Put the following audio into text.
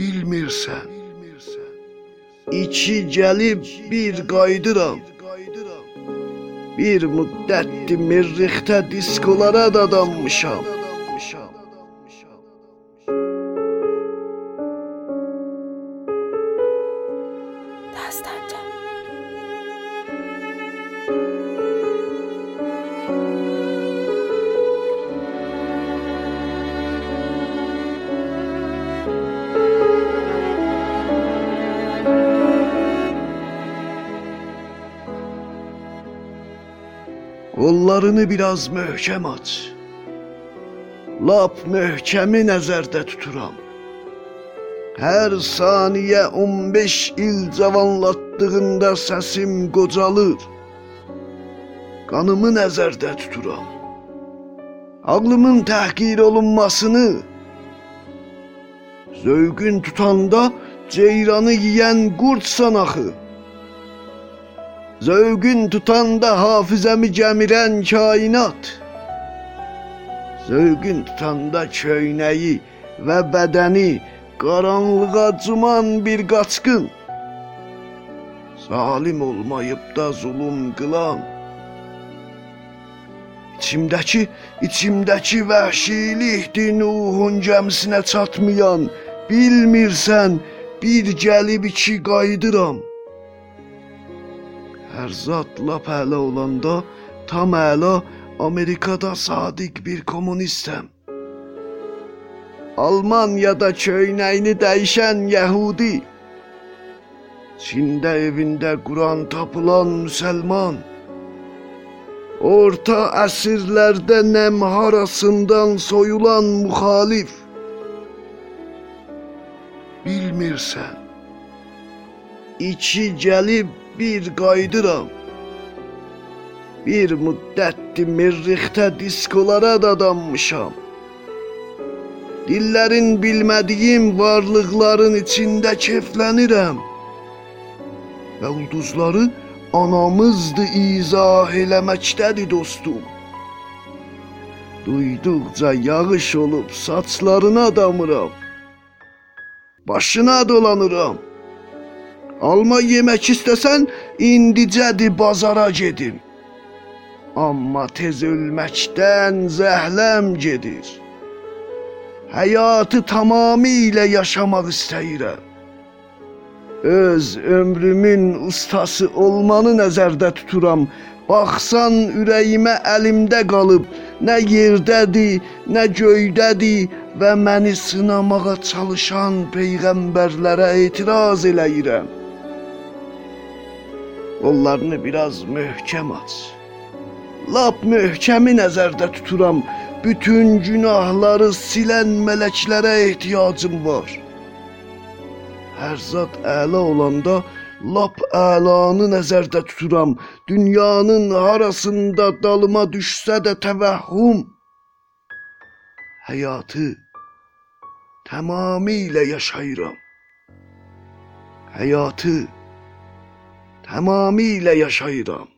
bilmirsən. İki gəlib bir qaydıram. Bir müddətdir merrixdə diskolara dadanmışam. Qollarını biraz möhkəm aç. Lap möhkəmi nəzərdə tuturam. Hər saniyə 15 il cavanlatdığında səsim qocalır. Qanımı nəzərdə tuturam. Ağlımın təhqir olunmasını Zövqün tutanda ceyranı yeyən qurdsan axı. Zövqün tutanda hafizəmi gəmirən kainat. Zövqün tutanda köynəyi və bədəni qaranlığa cuman bir qaçqın. Zalim olmayıb da zulüm qılan. İçimdəki, içimdəki vəhşilikdir Nuhun gəmisinə çatmayan. Bilmirsən, bir gəlib iki qayıdıram. Hər zat lap əla olanda tam əla Amerikada sadiq bir kommunistəm. Almaniyada köynəyini dəyişən yəhudi. Çində evində Quran tapılan müsəlman. Orta əsrlərdə nəm harasından soyulan müxalif. Bilmirsən. İki gəlib bir qayıdıram. Bir müddətdir merrixdə diskolara dadanmışam. Dillərin bilmədiyim varlıqların içində keflənirəm. Və ulduzları anamızdı izah eləməkdədir dostum. Duyduqca yağış olub saçlarına damıram. Başına dolanıram. Alma yemək istəsən, indicədir bazara gedim. Amma tez ölməkdən zəhləm gedir. Həyatı tamamilə yaşamaq istəyirəm. Öz ömrümün ustası olmanı nəzərdə tuturam. Baxsan ürəyimə əlimdə qalıb, nə yerdədir, nə göydədir və məni sınamağa çalışan peyğəmbərlərə etiraz eləyirəm. Qollarını biraz möhkəm aç. Lap möhkəmi nəzərdə tuturam. Bütün günahları silən mələklərə ehtiyacım var. Hər zat əla olanda lap əlanı nəzərdə tuturam. Dünyanın harasında dalıma düşsə də təvəhhüm həyatı tamamilə yaşayıram. Həyatı tamamilə yaşayıram.